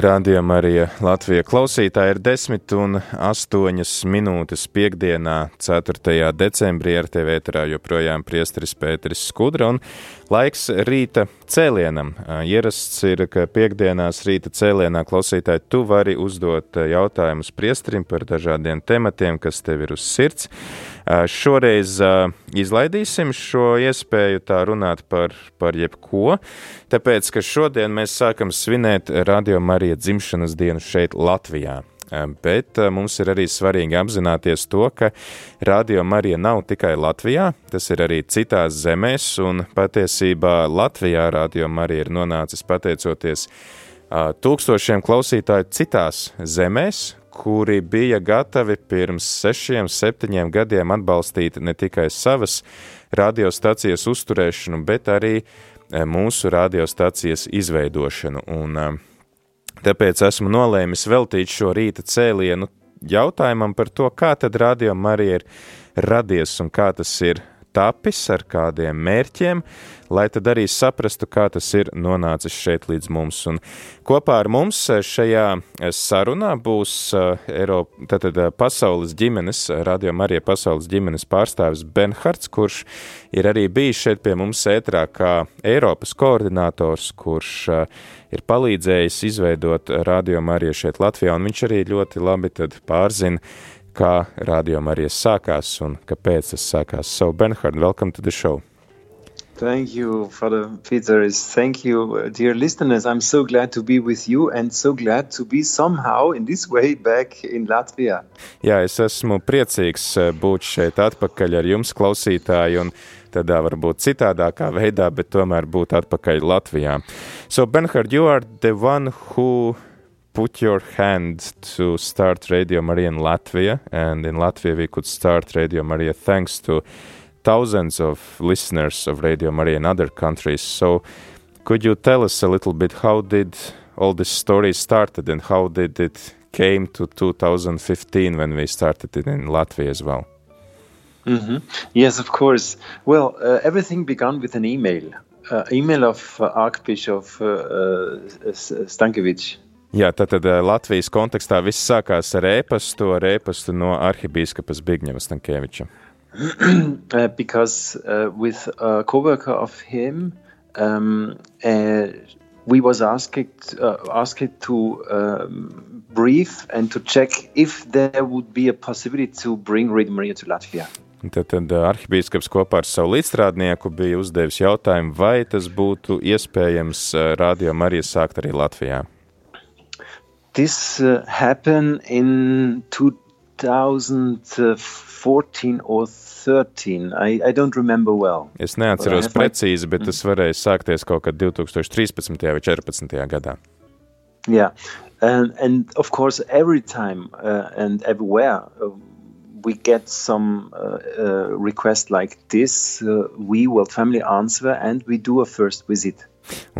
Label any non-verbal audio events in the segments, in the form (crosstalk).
Rādījumā arī Latvijas klausītāji ir 10 un 8 minūtes piekdienā, 4. decembrī ar TV ēterā joprojām priesteris Pēteris Skudra un laiks rīta cēlienam. Ierasts ir, ka piekdienās rīta cēlienā klausītāji tu vari uzdot jautājumus priesterim par dažādiem tematiem, kas tev ir uz sirds. Šoreiz izlaidīsim šo iespēju tā runāt par, par jebko, tāpēc, ka šodien mēs sākam svinēt Radio Marija dzimšanas dienu šeit Latvijā. Bet mums ir arī svarīgi apzināties to, ka Radio Marija nav tikai Latvijā, tas ir arī citās zemēs, un patiesībā Latvijā Radio Marija ir nonācis pateicoties tūkstošiem klausītāju citās zemēs, kuri bija gatavi pirms sešiem, septiņiem gadiem atbalstīt ne tikai savas radiostacijas uzturēšanu, bet arī mūsu radiostacijas izveidošanu. Un, tāpēc esmu nolēmis veltīt šo rīta cēlienu jautājumam par to, kā tad radio Marija ir radies un kā tas ir tapis, ar kādiem mērķiem, lai tad arī saprastu, kā tas ir nonācis šeit līdz mums. Un kopā ar mums šajā sarunā būs Eiropa, tātad pasaules ģimenes, radio Marija pasaules ģimenes pārstāvis Benhards, kurš ir arī bijis šeit pie mums ētrā kā Eiropas koordinators, kurš ir palīdzējis izveidot radio Mariju šeit Latvijā, un viņš arī ļoti labi pārzina, kā rādījuma arī sākās un kāpēc tas sākās. So, Bernhard, welcome to the show. Thank you, Father Peter. Thank you, dear listeners. I'm so glad to be with you and so glad to be somehow in this way back in Latvia. Jā, es esmu priecīgs būt šeit atpakaļ ar jums, klausītāji, un tādā varbūt citādākā veidā, bet tomēr būt atpakaļ Latvijā. So, Bernhard, you are the one who put your hand to start Radio Maria in Latvia, and in Latvia we could start Radio Maria thanks to thousands of listeners of Radio Maria in other countries. So, could you tell us a little bit how did all this story started and how did it came to 2015 when we started it in Latvia as well? Mm-hmm. Yes, of course. Well, uh, everything began with an email, uh, email of uh, Archbishop Stankiewicz. Jā, tātad Latvijas kontekstā viss sākās ar ēpastu, ar ēpastu no arhibīskapas Bigņeva Stankieviča. uh, (clears throat) because uh, with a co-worker of him, um, uh, we was asked asked to um, brief and to check if there would be a possibility to bring Radio Maria to Latvia. Tad, tad arhibīskaps kopā ar savu līdzstrādnieku bija uzdevis jautājumu, vai tas būtu iespējams radio Mariju sākt arī Latvijā. This uh, happened in 2014 or 13. I, I don't remember well. Es neatceros precīzi, bet tas varēja sākties kaut kad 2013. vai 14. gadā. Yeah, and, and of course every time uh, and everywhere uh, we get some uh, uh, request like this, uh, we will family answer and we do a first visit.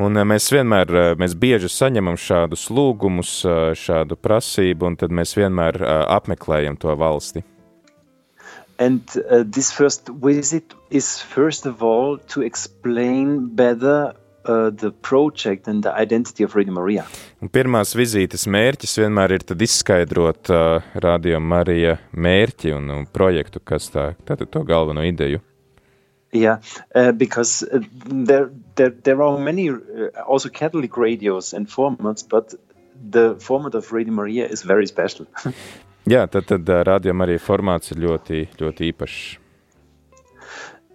Un mēs vienmēr, mēs bieži saņemam šādus lūgumus, šādu prasību, un tad mēs vienmēr apmeklējam to valsti. And uh, this first visit is first of all to explain better uh, the project and the identity of Radio Maria. Un pirmās vizītes mērķis vienmēr ir tad izskaidrot uh, Radio Marija mērķi un, un projektu, kas tā, tātad to galveno ideju. Yeah, uh, because uh, there, there there are many uh, also Catholic radios and formats, but the format of Radio Maria is very special. (laughs) Jā, tad, tad rādījuma arī formāts ir ļoti, ļoti īpašs.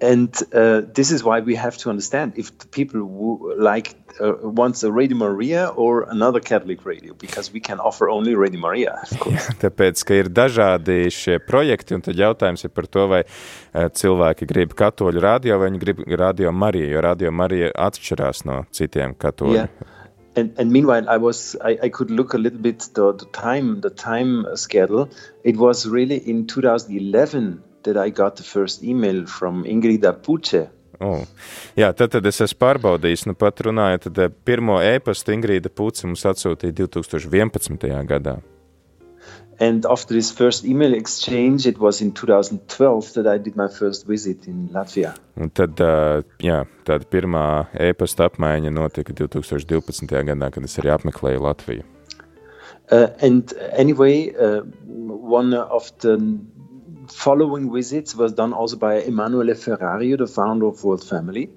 And uh, this is why we have to understand if the people who like uh, wants a Radio Maria or another Catholic radio, because we can offer only Radio Maria, of (laughs) course. Tāpēc, ka ir dažādi šie projekti, un tad jautājums ir par to, vai uh, cilvēki grib katoļu radio vai viņi grib radio Mariju, jo radio Marija atšķirās no citiem katoļu. Yeah. And, and meanwhile, I was I, I could look a little bit the, the time the time schedule. It was really in 2011 that I got the first email from Ingrid Puce. Oh. Jā, tad, tad es esmu pārbaudījis, nu pat runāju, tad eh, pirmo e-pastu Ingrīda Puce mums atsūtīja 2011. gadā. And after this first email exchange, it was in 2012 that I did my first visit in Latvia. Un tad, uh, jā, tāda pirmā e-pasta apmaiņa notika 2012. gadā, kad es arī apmeklēju Latviju. Uh, and anyway, uh, one of the following visits was done also by Emanuele Ferrario, the founder of World Family.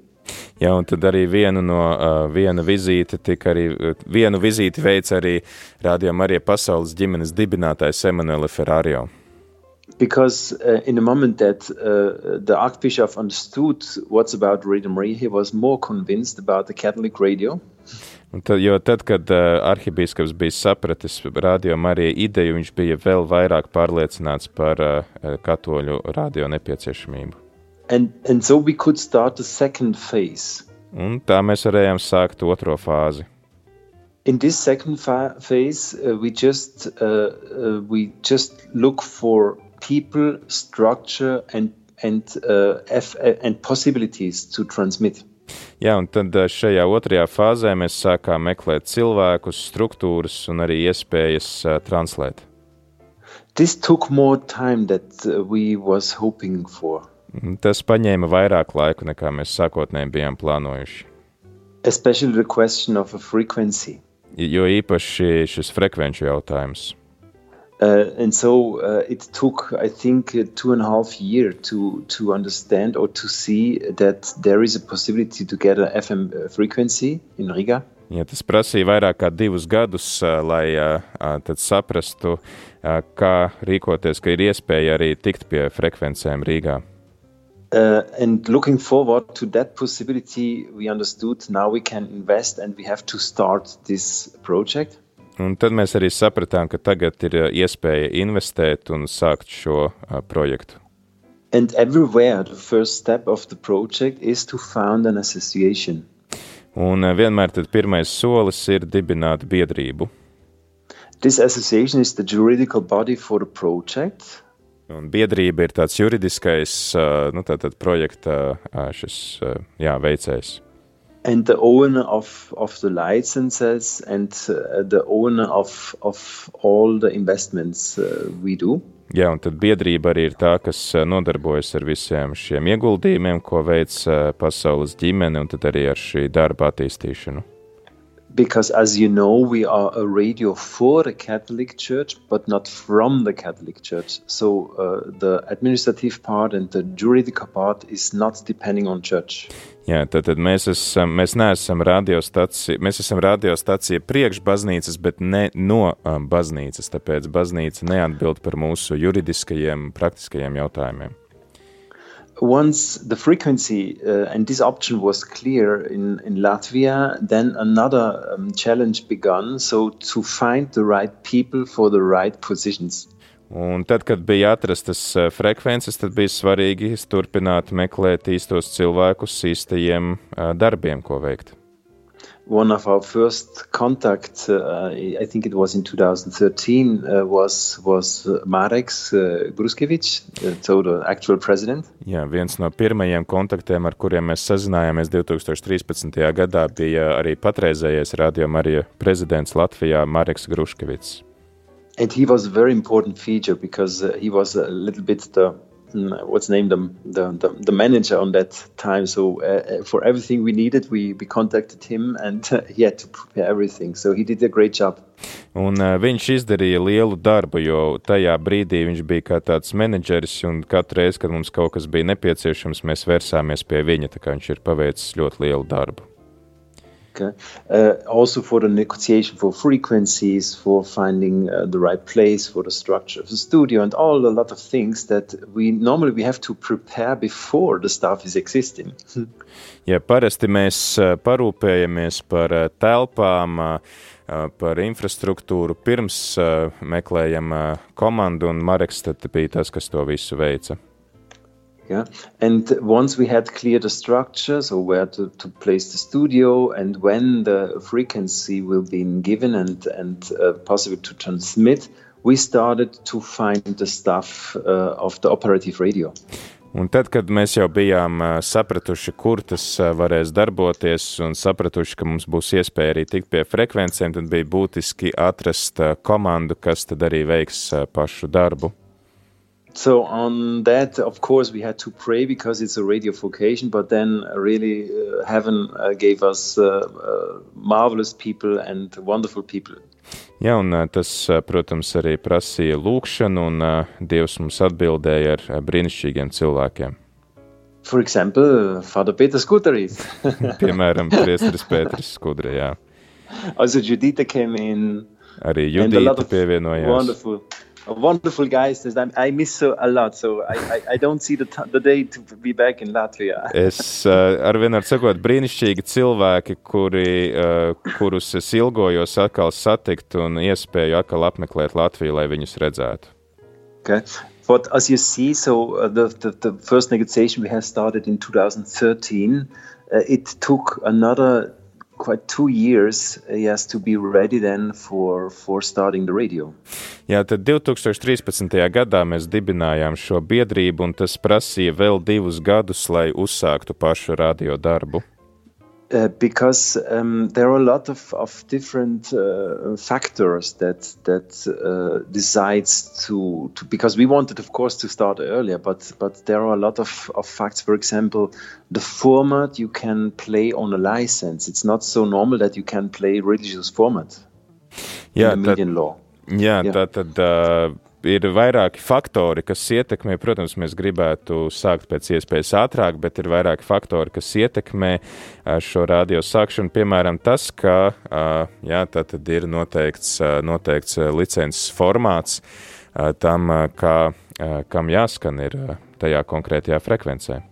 Jā, un tad arī vienu no uh, viena vizīte tika arī, vienu vizīti veica arī Radio Marija pasaules ģimenes dibinātājs Emanuele Ferrario. Because uh, in the moment that uh, the Archbishop understood what's about Radio Maria, he was more convinced about the Catholic radio. Tad, jo tad, kad uh, arhibīskaps bija sapratis radio Marija ideju, viņš bija vēl vairāk pārliecināts par uh, katoļu radio nepieciešamību. And, and so we could start the second phase. Un tā mēs varējām sākt otro fāzi. In this second phase, uh, we just uh, uh, we just look for people, structure, and and uh, F and possibilities to transmit. Jā, un tad šajā otrajā fāzē mēs sākām meklēt cilvēkus, struktūras un arī iespējas uh, translēt. This took more time that uh, we was hoping for. Tas paņēma vairāk laika, nekā mēs sākotnēji bijām plānojuši. Especially the question of a frequency. Jo īpaši šis frekvenču jautājums. Uh, and so uh, it took, I think, uh, two and a half year to to understand or to see that there is a possibility to get an FM frequency in Riga. Ja, tas prasīja vairāk kā divus gadus, lai saprastu, kā rīkoties, ka ir iespēja arī tikt pie frekvencēm Rīgā. Uh, and looking forward to that possibility, we understood now we can invest and we have to start this project. Un tad mēs arī sapratām, ka tagad ir iespēja investēt un sākt šo uh, projektu. And everywhere the first step of the project is to found an association. Un uh, vienmēr tad pirmais solis ir dibināt biedrību. This association is the juridical body for the project. Un biedrība ir tāds juridiskais nu, tātad projekta šis, jā, veicējs. And the owner of, of the licenses and uh, the owner of, of all the investments uh, we do. Jā, un tad biedrība arī ir tā, kas nodarbojas ar visiem šiem ieguldījumiem, ko veic pasaules ģimene, un tad arī ar šī darba attīstīšanu. Because as you know we are a radio for the catholic church but not from the catholic church. So uh, the administrative part and the juridical part is not depending on church. Jā, tad, tad mēs, esam, mēs neesam radiostacija, mēs esam radiostacija priekš baznīcas, bet ne no um, baznīcas, tāpēc baznīca neatbild par mūsu juridiskajiem, praktiskajiem jautājumiem. Once the frequency uh, and this option was clear in, in Latvia, then another um, challenge began. So to find the right people for the right positions. Un tad, kad bija atrastas uh, frekvences, tad bija svarīgi turpināt meklēt īstos cilvēkus īstajiem uh, darbiem, ko veikt. One of our first contacts, uh, I think it was in 2013, uh, was was Marek uh, Gruskevich, uh, so the actual president. Jā, viens no pirmajiem kontaktiem, ar kuriem mēs sazinājāmies 2013. gadā, bija arī patreizējais Radio Marija prezidents Latvijā Mareks Gruškevits. And he was a very important feature because uh, he was a little bit the what's named the, the, the, manager on that time. So uh, uh, for everything we needed, we, we contacted him and uh, he had to prepare everything. So he did a great job. Un uh, viņš izdarīja lielu darbu, jo tajā brīdī viņš bija kā tāds menedžeris, un katru reizi, kad mums kaut kas bija nepieciešams, mēs vērsāmies pie viņa, tā kā viņš ir paveicis ļoti lielu darbu. Okay. Uh, also for the negotiation for frequencies, for finding uh, the right place for the structure of the studio, and all a lot of things that we normally we have to prepare before the stuff is existing. (laughs) ja parasti mēs uh, parūpējamies par uh, telpām, uh, par infrastruktūru pirms meklējam komandu, un Mareks tad bija tas, kas to visu veica. Yeah, and once we had clear the structure, so where to, to place the studio and when the frequency will be given and and uh, possible to transmit, we started to find the stuff uh, of the operative radio. Un tad, kad mēs jau bijām uh, sapratuši, kur tas uh, varēs darboties, un sapratuši, ka mums būs iespēja arī tikt pie frekvencēm, tad bija būtiski atrast uh, komandu, kas tad arī veiks pašu darbu. So on that, of course, we had to pray because it's a radio vocation. But then, uh, really, uh, heaven uh, gave us uh, uh, marvelous people and wonderful people. Jā, un uh, tas, protams, arī prasīja lūgšanu, un Dievs mums atbildēja ar brīnišķīgiem cilvēkiem. For example, Father Peter Skuteris. (laughs) Piemēram, Priesteris Pēteris Skudra, jā. Also Judita came in. Arī Judita pievienojās. Wonderful wonderful guys that I miss so a lot. So I, I, I don't see the, the day to be back in Latvia. (laughs) es uh, ar sakot, brīnišķīgi cilvēki, kuri, uh, kurus es ilgojos atkal satikt un iespēju atkal apmeklēt Latviju, lai viņus redzētu. Okay. But as you see, so uh, the, the, the first negotiation we have started in 2013, uh, it took another quite two years he has to be ready then for, for starting the radio. Jā, tad 2013. gadā mēs dibinājām šo biedrību, un tas prasīja vēl divus gadus, lai uzsāktu pašu radio darbu. Uh, because um, there are a lot of, of different uh, factors that that uh, decides to, to because we wanted of course to start earlier but but there are a lot of, of facts. For example the format you can play on a license. It's not so normal that you can play religious format yeah, in the median law. Jā, yeah. tā tad uh, ir vairāki faktori, kas ietekmē. Protams, mēs gribētu sākt pēc iespējas ātrāk, bet ir vairāki faktori, kas ietekmē šo radio sākšanu. Piemēram, tas, ka jā, ir noteikts, noteikts licences formāts tam, kā, kam jāskan ir tajā konkrētajā frekvencē.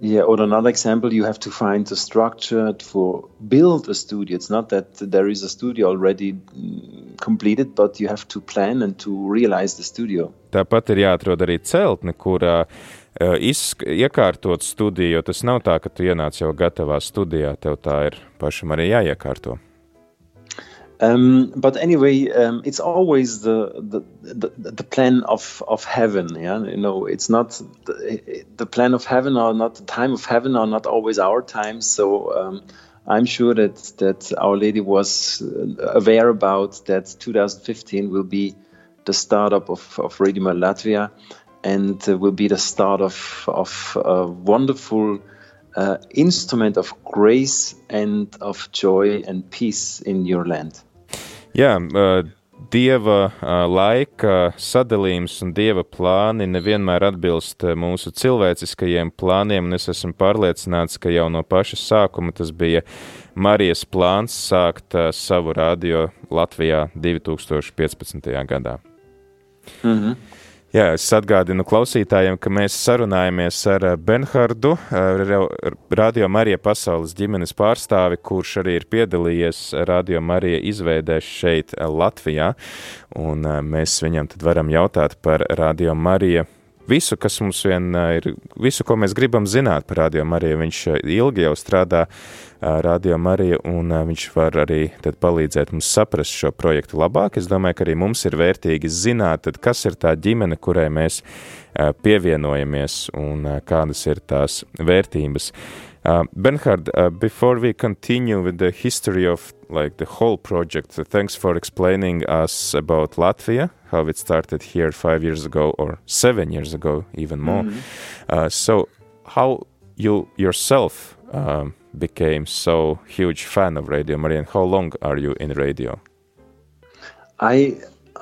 Yeah, or another example, you have to find a structure for build a studio. It's not that there is a studio already mm, completed, but you have to plan and to realize the studio. Tāpat ir jāatrod arī celtne, kurā uh, izsk iekārtot studiju, jo tas nav tā, ka tu ienāc jau gatavā studijā, tev tā ir pašam arī jāiekārto. Um, but anyway, um, it's always the, the, the the plan of of heaven. Yeah, you know, it's not the, the plan of heaven or not the time of heaven are not always our time. So um, I'm sure that that Our Lady was uh, aware about that 2015 will be the startup of of Radio Latvia, and uh, will be the start of of a wonderful. Uh, instrument of grace and of joy and peace in your land. Jā, dieva laika sadalījums un dieva plāni nevienmēr atbilst mūsu cilvēciskajiem plāniem, un es esmu pārliecināts, ka jau no paša sākuma tas bija Marijas plāns sākt savu radio Latvijā 2015. gadā. Mm -hmm. Jā, es atgādinu klausītājiem, ka mēs sarunājamies ar eh, Benhardu, eh, Radio Marija pasaules ģimenes pārstāvi, kurš arī ir piedalījies Radio Marija izveidē šeit eh, Latvijā. Un mēs viņam tad varam jautāt par Radio Marija visu, kas mums vien ir, visu, ko mēs gribam zināt par Radio Mariju. Viņš ilgi jau strādā Radio Mariju, un viņš var arī palīdzēt mums saprast šo projektu labāk. Es domāju, ka arī mums ir vērtīgi zināt, kas ir tā ģimene, kurai mēs pievienojamies un kādas ir tās vērtības. Uh, Bernhard, uh, before we continue with the history of like the whole project, so thanks for explaining us about Latvia, how it started here five years ago or seven years ago, even more. Mm -hmm. uh, so, how you yourself um, became so huge fan of Radio Maria, and how long are you in radio? I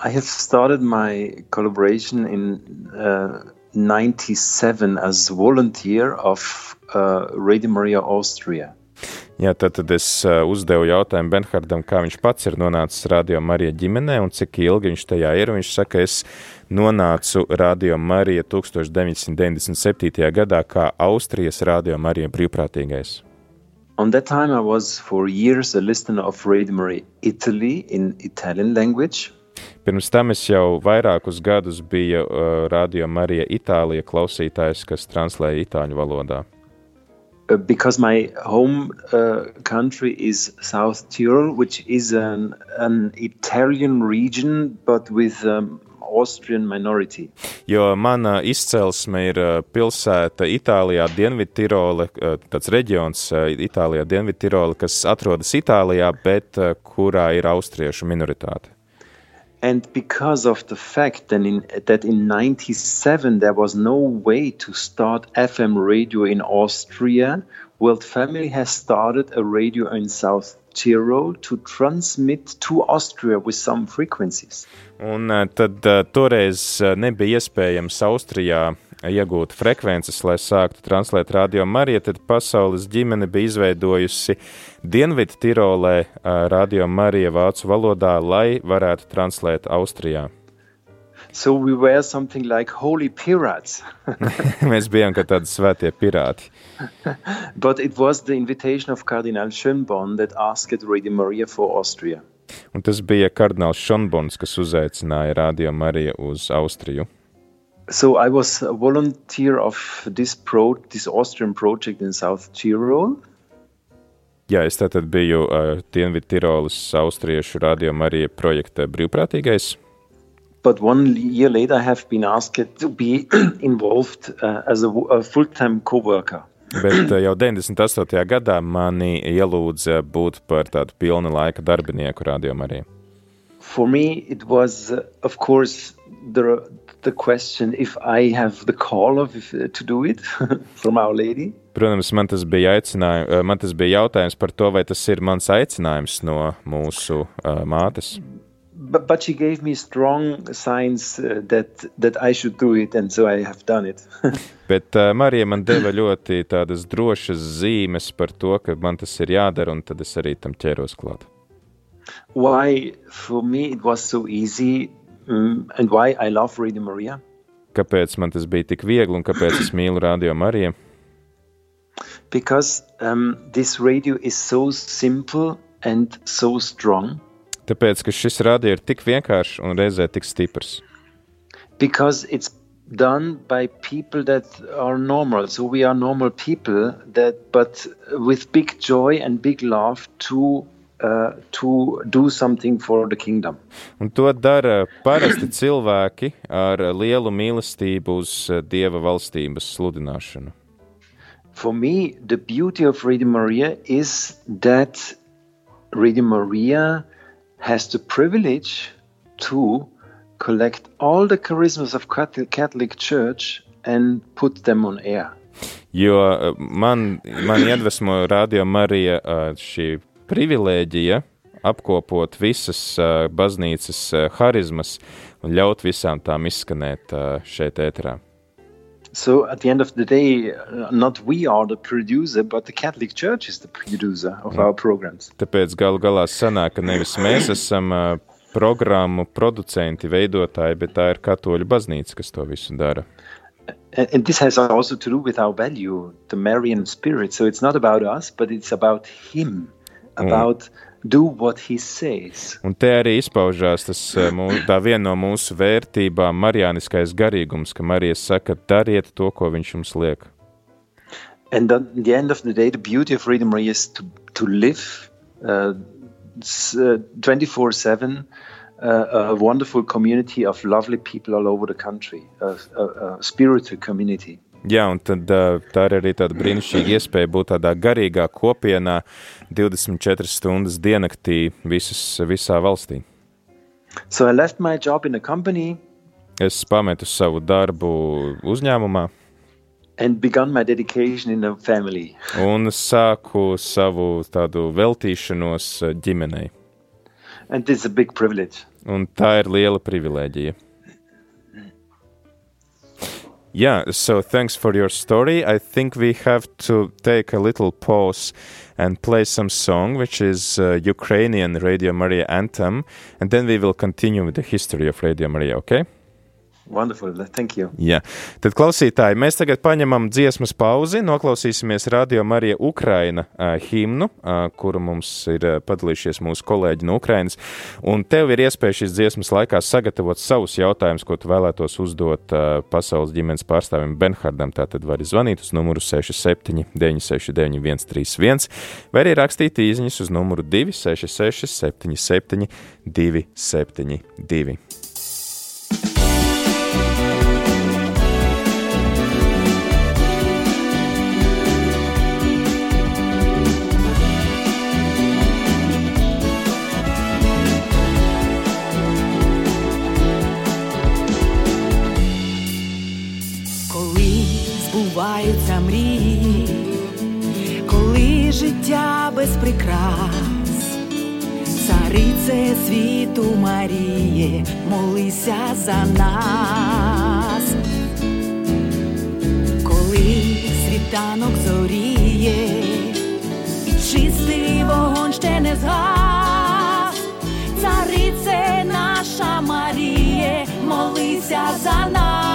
I have started my collaboration in '97 uh, as volunteer of uh, Radio Maria Austria. Jā, tad, tad es uh, uzdevu jautājumu Benhardam, kā viņš pats ir nonācis Radio Marija ģimenē un cik ilgi viņš tajā ir. Viņš saka, es nonācu Radio Marija 1997. gadā kā Austrijas Radio Marija brīvprātīgais. On that time, I was for years a listener of Radio Maria Italy in Italian language. Pirms tam es jau vairākus gadus biju uh, Radio Marija Itālija klausītājs, kas translēja itāļu valodā. Uh, because my home uh, country is South Tyrol, which is an, an Italian region but with um, Austrian minority. Jo mana izcelsme ir uh, pilsēta Itālijā, Dienvidtirole, uh, tāds reģions Itālijā, Dienvidtirole, kas atrodas Itālijā, bet kurā ir austriešu minoritāte. And because of the fact that in, that in 97 there was no way to start FM radio in Austria, World Family has started a radio in South Tyrol to transmit to Austria with some frequencies. Un uh, tad uh, toreiz uh, nebija iespējams Austrijā iegūt frekvences, lai sāktu translēt radio Mariju, tad pasaules ģimene bija izveidojusi Dienvidu Tirolē radio Marija vācu valodā, lai varētu translēt Austrijā. So we were something like holy pirates. (laughs) (laughs) Mēs bijām kā tādi svētie pirāti. (laughs) But it was the invitation of Cardinal Schönborn that asked Radio Maria for Austria. Un tas bija kardināls Šonbons, kas uzaicināja Radio Mariju uz Austriju. So I was a volunteer of this pro this Austrian project in South Tyrol. Jā, es tātad biju uh, Dienvidu Tirolas austriešu radio Marija projekta brīvprātīgais. But one year later, I have been asked to be (clears throat) involved uh, as a, a full-time co-worker. Bet uh, jau 98. gadā mani ielūdza būt par tādu pilna laika darbinieku radio Marija. For me, it was, uh, of course, the the question if I have the call of uh, to do it (laughs) from Our Lady. Protams, man tas bija aicinājums, uh, man tas bija jautājums par to, vai tas ir mans aicinājums no mūsu uh, mātes. But, but she gave me strong signs uh, that that I should do it, and so I have done it. (laughs) Bet uh, Marija man deva ļoti tādas drošas zīmes par to, ka man tas ir jādara, un tad es arī tam ķēros klāt. Why for me it was so easy Mm, and why I love Radio Maria? Kāpēc man tas bija tik viegli un kāpēc es mīlu Radio Mariju? Because um, this radio is so simple and so strong. Tāpēc, ka šis radio ir tik vienkāršs un reizē tik stiprs. Because it's done by people that are normal. So we are normal people that, but with big joy and big love to uh, to do something for the kingdom. Un to dara parasti cilvēki ar lielu mīlestību uz uh, Dieva valstības sludināšanu. For me, the beauty of Radio Maria is that Radio Maria has the privilege to collect all the charismas of Catholic Church and put them on air. Jo uh, man, man iedvesmo Radio Marija uh, šī privilēģija apkopot visas uh, baznīcas uh, harizmas un ļaut visām tām izskanēt uh, šeit ēterā. So at the end of the day, not we are the producer, but the Catholic Church is the producer of our programs. Tāpēc galu galā sanāk, ka nevis mēs esam uh, programmu producenti, veidotāji, bet tā ir katoļu baznīca, kas to visu dara. And, and this has also to do with our value, the Marian spirit. So it's not about us, but it's about Him. About do what he says. Un te arī izpaužās tas, eh, mū, tā viena no mūsu vērtībām, marijāniskais garīgums, ka Marija saka, dariet to, ko viņš jums liek. And at the end of the day, the beauty of Freedom Maria is to, to live uh, 24-7 uh, a wonderful community of lovely people all over the country, a, a, a spiritual community. Jā, un tad, tā ir arī tāda brīnišķīga iespēja būt tādā garīgā kopienā 24 stundas diennaktī visas, visā valstī. So I left my job in a company. Es pametu savu darbu uzņēmumā. And begun my dedication in a family. Un sāku savu tādu veltīšanos ģimenei. And this is a big privilege. Un tā ir liela privilēģija. Yeah, so thanks for your story. I think we have to take a little pause and play some song, which is uh, Ukrainian Radio Maria anthem, and then we will continue with the history of Radio Maria, okay? Wonderful, thank you. Jā, tad klausītāji, mēs tagad paņemam dziesmas pauzi, noklausīsimies Radio Marija Ukraina uh, himnu, uh, kuru mums ir uh, padalījušies mūsu kolēģi no Ukrainas, un tev ir iespēja šīs dziesmas laikā sagatavot savus jautājumus, ko tu vēlētos uzdot uh, pasaules ģimenes pārstāvim Benhardam. Tātad vari zvanīt uz numuru 67 969 131 vai arī rakstīt īziņas uz numuru 266 77 272. Без прикрас, царице світу Маріє, молися за нас, коли світанок зоріє, і чистий вогонь ще не згас, царице наша Маріє, молися за нас.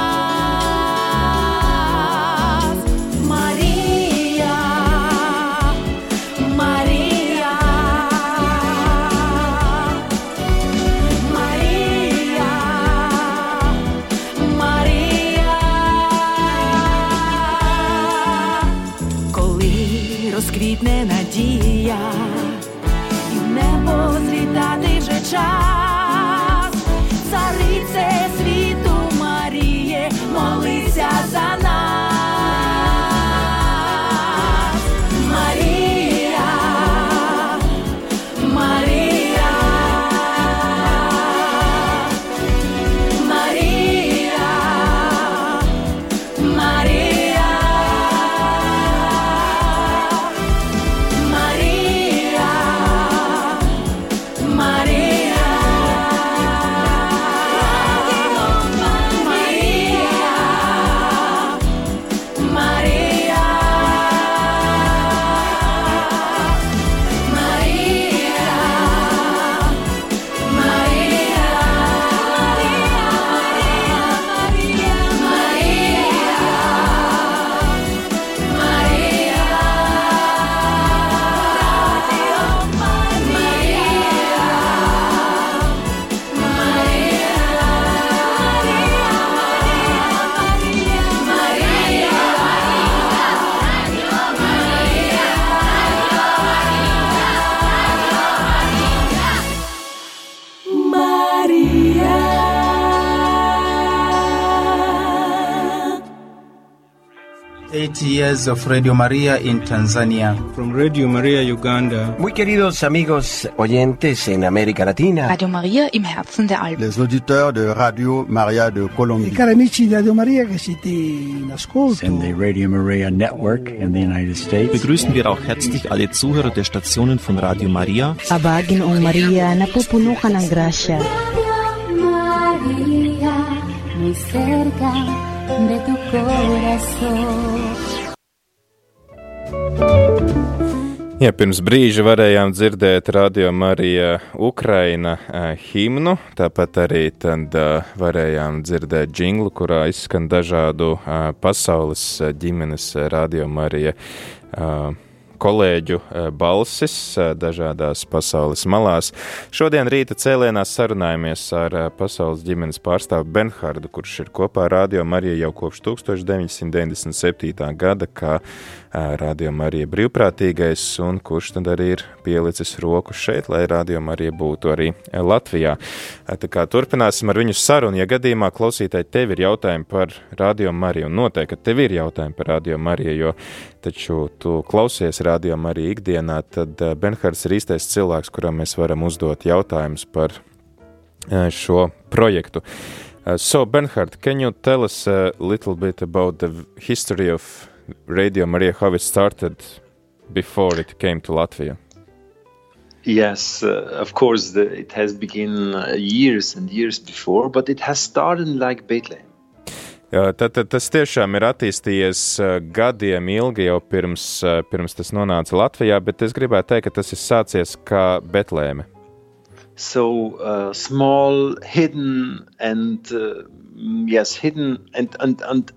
30 years of Radio Maria in Tanzania. From Radio Maria Uganda. Muy queridos amigos oyentes en América Latina. Radio Maria im Herzen der Alpen. Les auditeurs de Radio Maria de Colombia. Cari amici di Radio Maria che siete in ascolto. And the Radio Maria network in the United States. Begrüßen wir auch herzlich alle Zuhörer der Stationen von Radio Maria. Abagin o Maria na napupunukan ang grasya. muy cerca de tu corazón. (laughs) Jā, pirms brīža varējām dzirdēt radio Marija Ukraina uh, himnu, tāpat arī tad uh, varējām dzirdēt jinglu, kurā izskan dažādu uh, pasaules ģimenes uh, radio Marija uh, kolēģu balsis dažādās pasaules malās. Šodien rīta cēlienā sarunājamies ar pasaules ģimenes pārstāvu Benhardu, kurš ir kopā ar Radio Mariju jau kopš 1997. gada, kā Radio Marija brīvprātīgais, un kurš tad arī ir pielicis roku šeit, lai Radio Marija būtu arī Latvijā. Tā kā turpināsim ar viņu sarunu, ja gadījumā klausītāji tev ir jautājumi par Radio Mariju, un noteikti, tev ir jautājumi par Radio Mariju, jo taču tu klausies Radio Mariju ikdienā, tad Benhards ir īstais cilvēks, kuram mēs varam uzdot jautājumus par šo projektu. Uh, so, Bernhard, can you tell us a little bit about the history of Radio Maria, how it started before it came to Latvia? Yes, uh, of course, the, it has begun uh, years and years before, but it has started like Bethlehem. Tad, tad tas tiešām ir attīstījies gadiem ilgi jau pirms, pirms tas nonāca Latvijā, bet es gribētu teikt, ka tas ir sācies kā Betlēme. So uh, small, hidden, and uh, yes, hidden and and and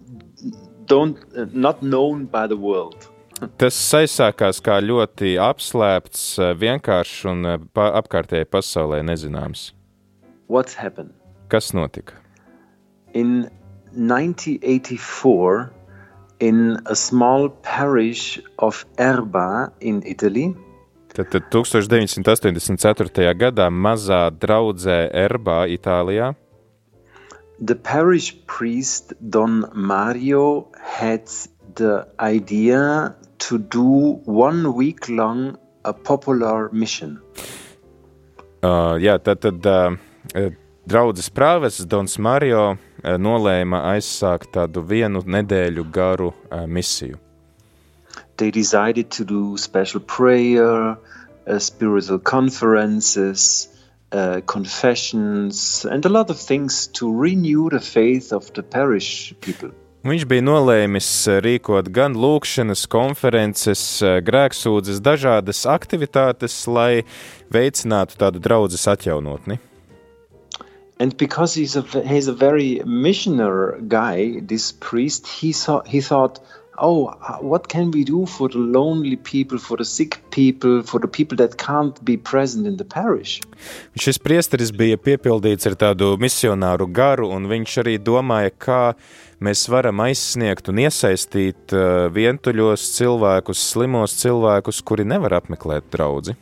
don't uh, not known by the world. Tas aizsākās kā ļoti apslēpts, vienkāršs un pa, apkārtējai pasaulē nezināms. Kas notika? In 1984, in a small parish of Erba in Italy, Tad, tad 1984. gadā mazā draudzē Erbā, Itālijā, the parish priest Don Mario had the idea to do one week long a popular mission. uh, jā, tad, tad uh, draudzes prāvests Dons Mario uh, nolēma aizsākt tādu vienu nedēļu garu uh, misiju. They decided to do special prayer, uh, spiritual conferences, uh, confessions, and a lot of things to renew the faith of the parish people. Viņš bija nolēmis rīkot gan lūkšanas, konferences, grēksūdzes, dažādas aktivitātes, lai veicinātu tādu draudzes atjaunotni. And because he's a he's a very missioner guy, this priest, he saw he thought, oh, uh, what can we do for the lonely people, for the sick people, for the people that can't be present in the parish? Šis priesteris bija piepildīts ar tādu misionāru garu, un viņš arī domāja, kā mēs varam aizsniegt un iesaistīt uh, vientuļos cilvēkus, slimos cilvēkus, kuri nevar apmeklēt draugu.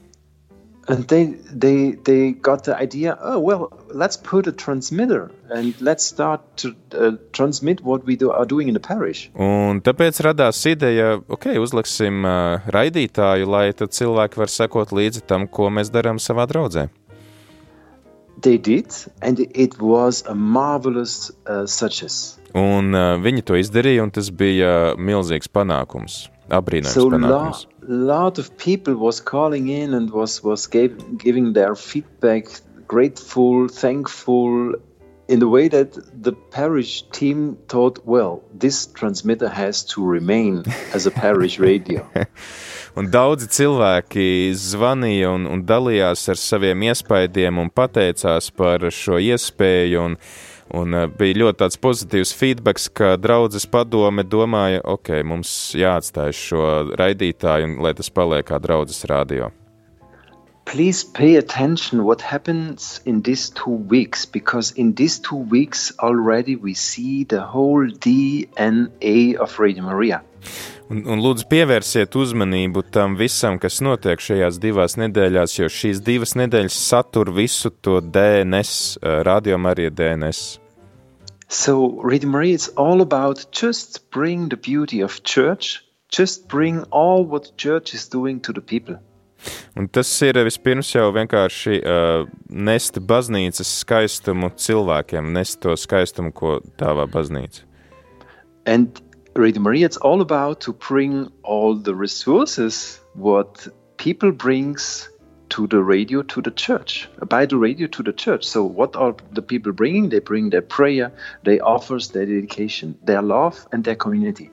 And they they they got the idea. Oh well, let's put a transmitter and let's start to uh, transmit what we do, are doing in the parish. Un tāpēc radās ideja, ok, uzliksim uh, raidītāju, lai tad cilvēki var sekot līdzi tam, ko mēs darām savā draudzē. They did, and it was a marvelous uh, success. Un uh, viņi to izdarīja, un tas bija milzīgs panākums, apbrīnojams So panākums. lot, lot of people was calling in and was was gave, giving their feedback, grateful, thankful, in the way that the parish team thought, well, this transmitter has to remain as a parish (laughs) radio. Un daudzi cilvēki zvanīja un, un dalījās ar saviem iespaidiem un pateicās par šo iespēju. Un, un uh, bija ļoti tāds pozitīvs feedback, ka draudzes padome domāja, ok, mums jāatstāj šo raidītāju, un, lai tas paliek kā draudzes radio. Please pay attention what happens in these two weeks because in these two weeks already we see the whole DNA of Radio Maria. Un, un lūdzu, pievērsiet uzmanību tam visam, kas notiek šajās divās nedēļās, jo šīs divas nedēļas satur visu to DNS, uh, radio Marija DNS. So Radio Maria is all about just bring the beauty of church, just bring all what church is doing to the people. Un tas ir vispirms jau vienkārši uh, nest baznīcas skaistumu cilvēkiem, nest to skaistumu, ko dāvā baznīca. And Radio Maria, it's all about to bring all the resources what people brings to the radio to the church, by the radio to the church. So what are the people bringing? They bring their prayer, they offers their dedication, their love, and their community.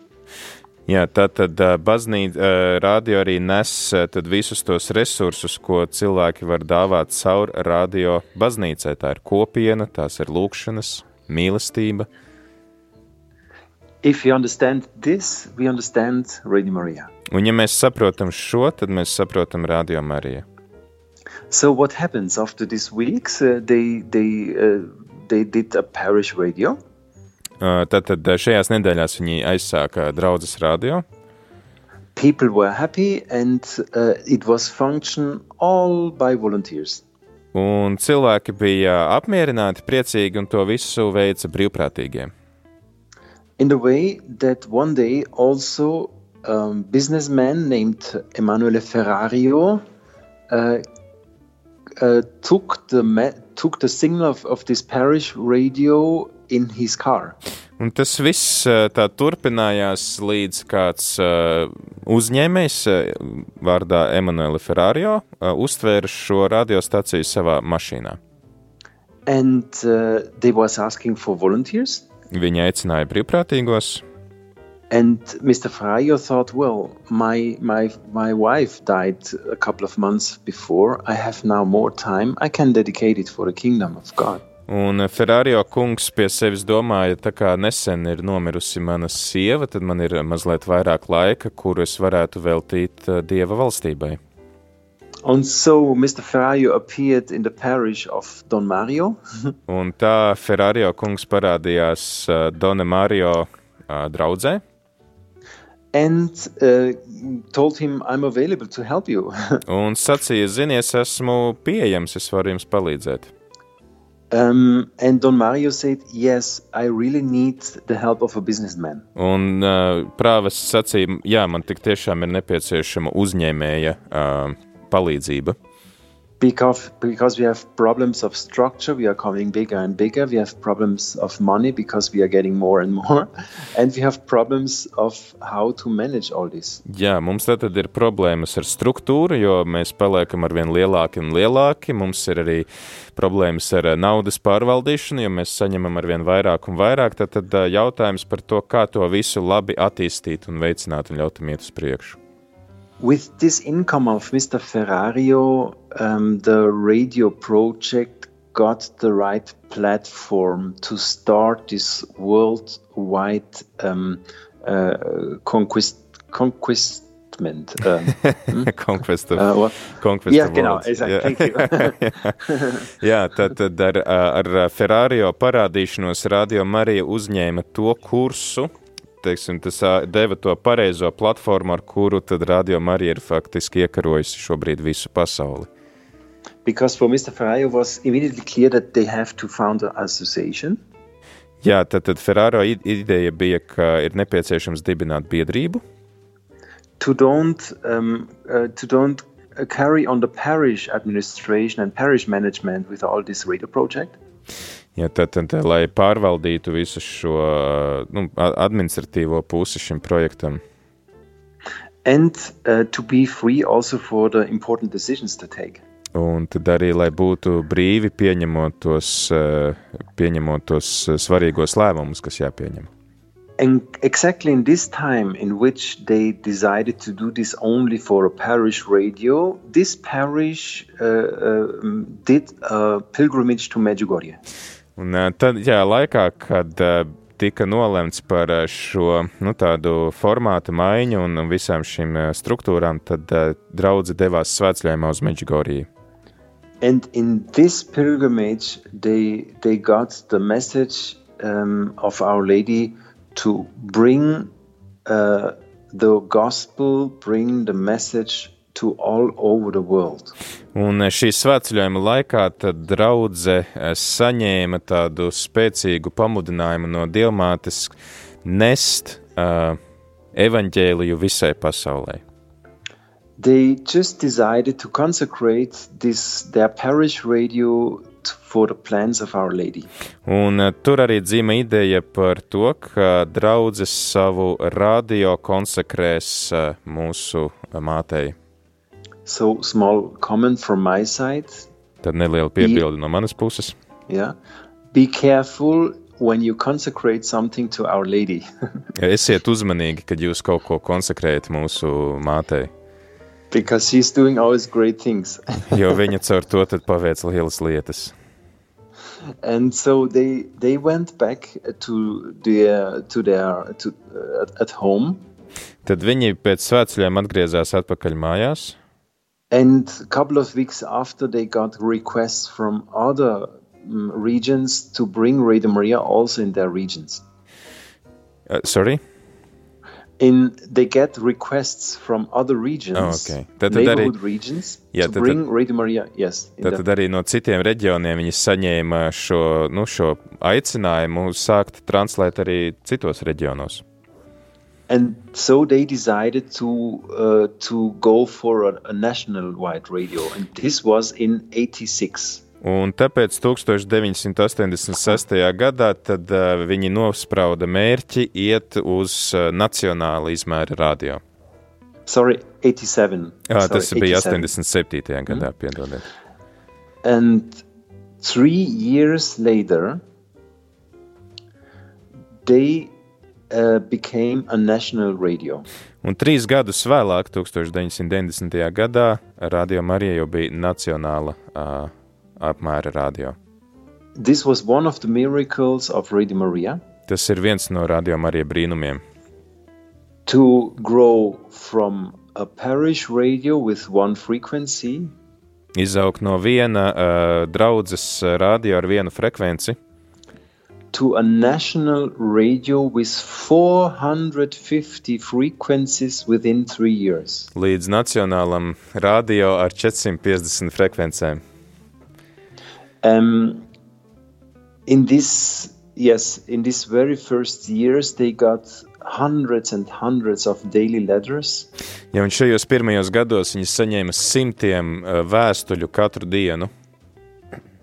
Jā, tā tad uh, baznīca, uh, radio arī nes uh, tad visus tos resursus, ko cilvēki var dāvāt caur radio baznīcai. Tā ir kopiena, tās ir lūkšanas, mīlestība. If you understand this, we understand Radio Maria. Un ja mēs saprotam šo, tad mēs saprotam radio Mariju. So what happens after these weeks? Uh, they they uh, they did a parish radio. Uh, Tātad uh, šajās nedēļās viņi aizsāka draudzes radio. People were happy, and uh, it was function all by volunteers. Un cilvēki bija apmierināti, priecīgi, un to visu veica brīvprātīgie. In the way that one day also um, businessman named Emanuele Ferrario uh, uh, took the took the signal of, of this parish radio in his car. Un tas viss uh, tā turpinājās līdz kāds uh, uzņēmējs uh, vārdā Emanuela Ferrario uh, uztvēra šo radiostaciju savā mašīnā. And uh, they was asking for volunteers, Viņi aicināja brīvprātīgos. And Mr. Frayo thought, well, my, my, my wife died a couple of months before. I have now more time. I can dedicate it for the kingdom of God. Un Ferrārio kungs pie sevis domāja, tā kā nesen ir nomirusi mana sieva, tad man ir mazliet vairāk laika, kuru es varētu veltīt uh, Dieva valstībai. And so Mr. Ferrario appeared in the parish of Don Mario. (laughs) Un tā Ferrārio kungs parādījās uh, Dona Mario uh, draudzē. And uh, told him, I'm available to help you. (laughs) un sacīja, zini, es esmu pieejams, es varu jums palīdzēt. Um, and Don Mario said, Yes, I really need the help of a businessman. Un uh, prāves sacīja, jā, man tik tiešām ir nepieciešama uzņēmēja uh, palīdzība. Because, because we have problems of structure, we are coming bigger and bigger. We have problems of money because we are getting more and more. (laughs) And we have problems of how to manage all this. Jā, mums tad ir problēmas ar struktūru, jo mēs paliekam ar vien lielāki un lielāki. Mums ir arī problēmas ar naudas pārvaldīšanu, jo mēs saņemam ar vien vairāk un vairāk. Tad, tad jautājums par to, kā to visu labi attīstīt un veicināt un ļaut iet uz priekšu. With this income of Mr. Ferrario, um, the radio project got the right platform to start this worldwide um, uh, conquest, conquestment. Um, (laughs) conquest of, uh, conquest yeah, of genau, exactly. You. Jā, tad, tad ar, ar Ferrārio parādīšanos Radio Marija uzņēma to kursu, teiksim, tas deva to pareizo platformu, ar kuru tad Radio Marija ir faktiski iekarojusi šobrīd visu pasauli. Because for Mr. Ferrario was immediately clear that they have to found an association. Jā, tad, tad Ferraro ideja bija, ka ir nepieciešams dibināt biedrību. To don't, um, uh, to don't carry on the parish administration and parish management with all this radio project. Ja, tad, tad, lai pārvaldītu visu šo nu, administratīvo pusi šim projektam. And uh, to be free also for the important decisions to take. Un tad arī, lai būtu brīvi pieņemot tos, pieņemot tos svarīgos lēmumus, kas jāpieņem. And exactly in this time in which they decided to do this only for a parish radio, this parish uh, uh, did a pilgrimage to Medjugorje. Un tad, jā, laikā, kad uh, tika nolemts par šo nu, tādu formātu maiņu un visām šīm struktūrām, tad draudze devās svētceļojumā uz Medjugoriju. And in this pilgrimage, they, they got the message um, of Our Lady to bring uh, the gospel, bring the message Un šī svētceļojuma laikā tad draudze saņēma tādu spēcīgu pamudinājumu no Dievmātes nest uh, evaņģēliju visai pasaulē. They just decided to consecrate this their parish radio for the plans of Our Lady. Un uh, tur arī dzīva ideja par to, ka draudzes savu radio konsekrēs uh, mūsu mātei. So small comment from my side. Tad neliela piebilde no manas puses. Yeah. Be careful when you consecrate something to Our Lady. (laughs) Esiet uzmanīgi, kad jūs kaut ko konsekrējat mūsu mātei. Because she's doing always great things. (laughs) jo viņa caur to tad paveic lielas lietas. And so they they went back to their to their to uh, at home. Tad viņi pēc svētceļiem atgriezās atpakaļ mājās. And a couple of weeks after, they got requests from other um, regions to bring Radio Maria also in their regions. Uh, sorry? In they get requests from other regions, oh, okay. tad, neighborhood arī, regions, jā, to tad, bring tad, Radio Maria. Yes. Tad, tad arī no citiem reģioniem viņi saņēma šo, nu, šo aicinājumu sākt translēt arī citos reģionos. And so they decided to uh, to go for a, a national wide radio, and this was in '86. Un tāpēc 1986. gadā tad, uh, viņi nosprauda mērķi iet uz uh, nacionāla izmēra radio. Sorry, 87. Jā, Sorry, tas bija 87. 87. gadā, mm. piedodiet. And three years later, they uh, became a national radio. Un trīs gadus vēlāk, 1990. gadā, Radio Marija jau bija nacionāla uh, apmēra radio. This was one of the miracles of Radio Maria Tas ir viens no Radio Marija brīnumiem. to grow from a parish radio with one frequency Izaugt no viena uh, draudzes radio ar vienu frekvenci to a national radio with 450 frequencies within three years. līdz nacionālam radio ar 450 frekvencēm. Um, in this, yes, in these very first years, they got hundreds and hundreds of daily letters. Ja un šajos pirmajos gados viņi saņēma simtiem uh, vēstuļu katru dienu,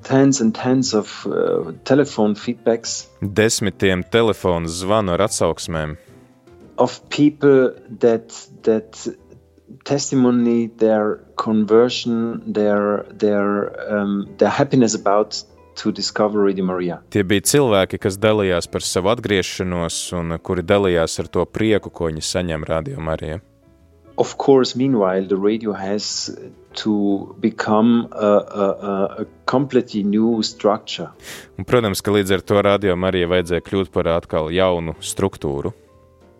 tens and tens of uh, telephone feedbacks desmitiem telefonu zvanu ar atsauksmēm, of people that that testimony their conversion, their their um, their happiness about to discover Radio Maria. Tie bija cilvēki, kas dalījās par savu atgriešanos un kuri dalījās ar to prieku, ko viņi saņem Radio Marijā. Of course, meanwhile, the radio has to become a, a, a- completely new structure. Un, protams, ka līdz ar to Radio Marijai vajadzēja kļūt par atkal jaunu struktūru.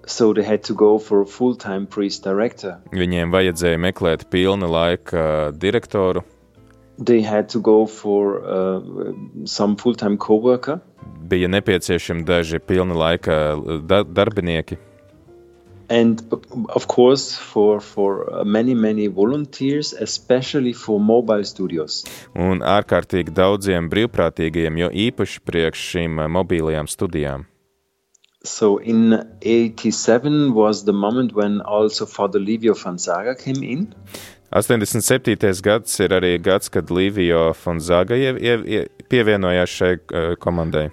So they had to go for a full-time priest director. Viņiem vajadzēja meklēt pilna laika direktoru, They had to go for uh, some full-time co-worker. bija nepieciešami daži pilna laika da darbinieki. And of course for for uh, many many volunteers especially for mobile studios Un ārkārtīgi daudziem brīvprātīgajiem, jo īpaši priekš šīm eh, mobilajām studijām. so in 87 was the moment when also father livio Fanzaga came in 87. gads ir arī gads, kad Līvija Fonzaga ie- ie- ie- pievienojās šai eh, komandai.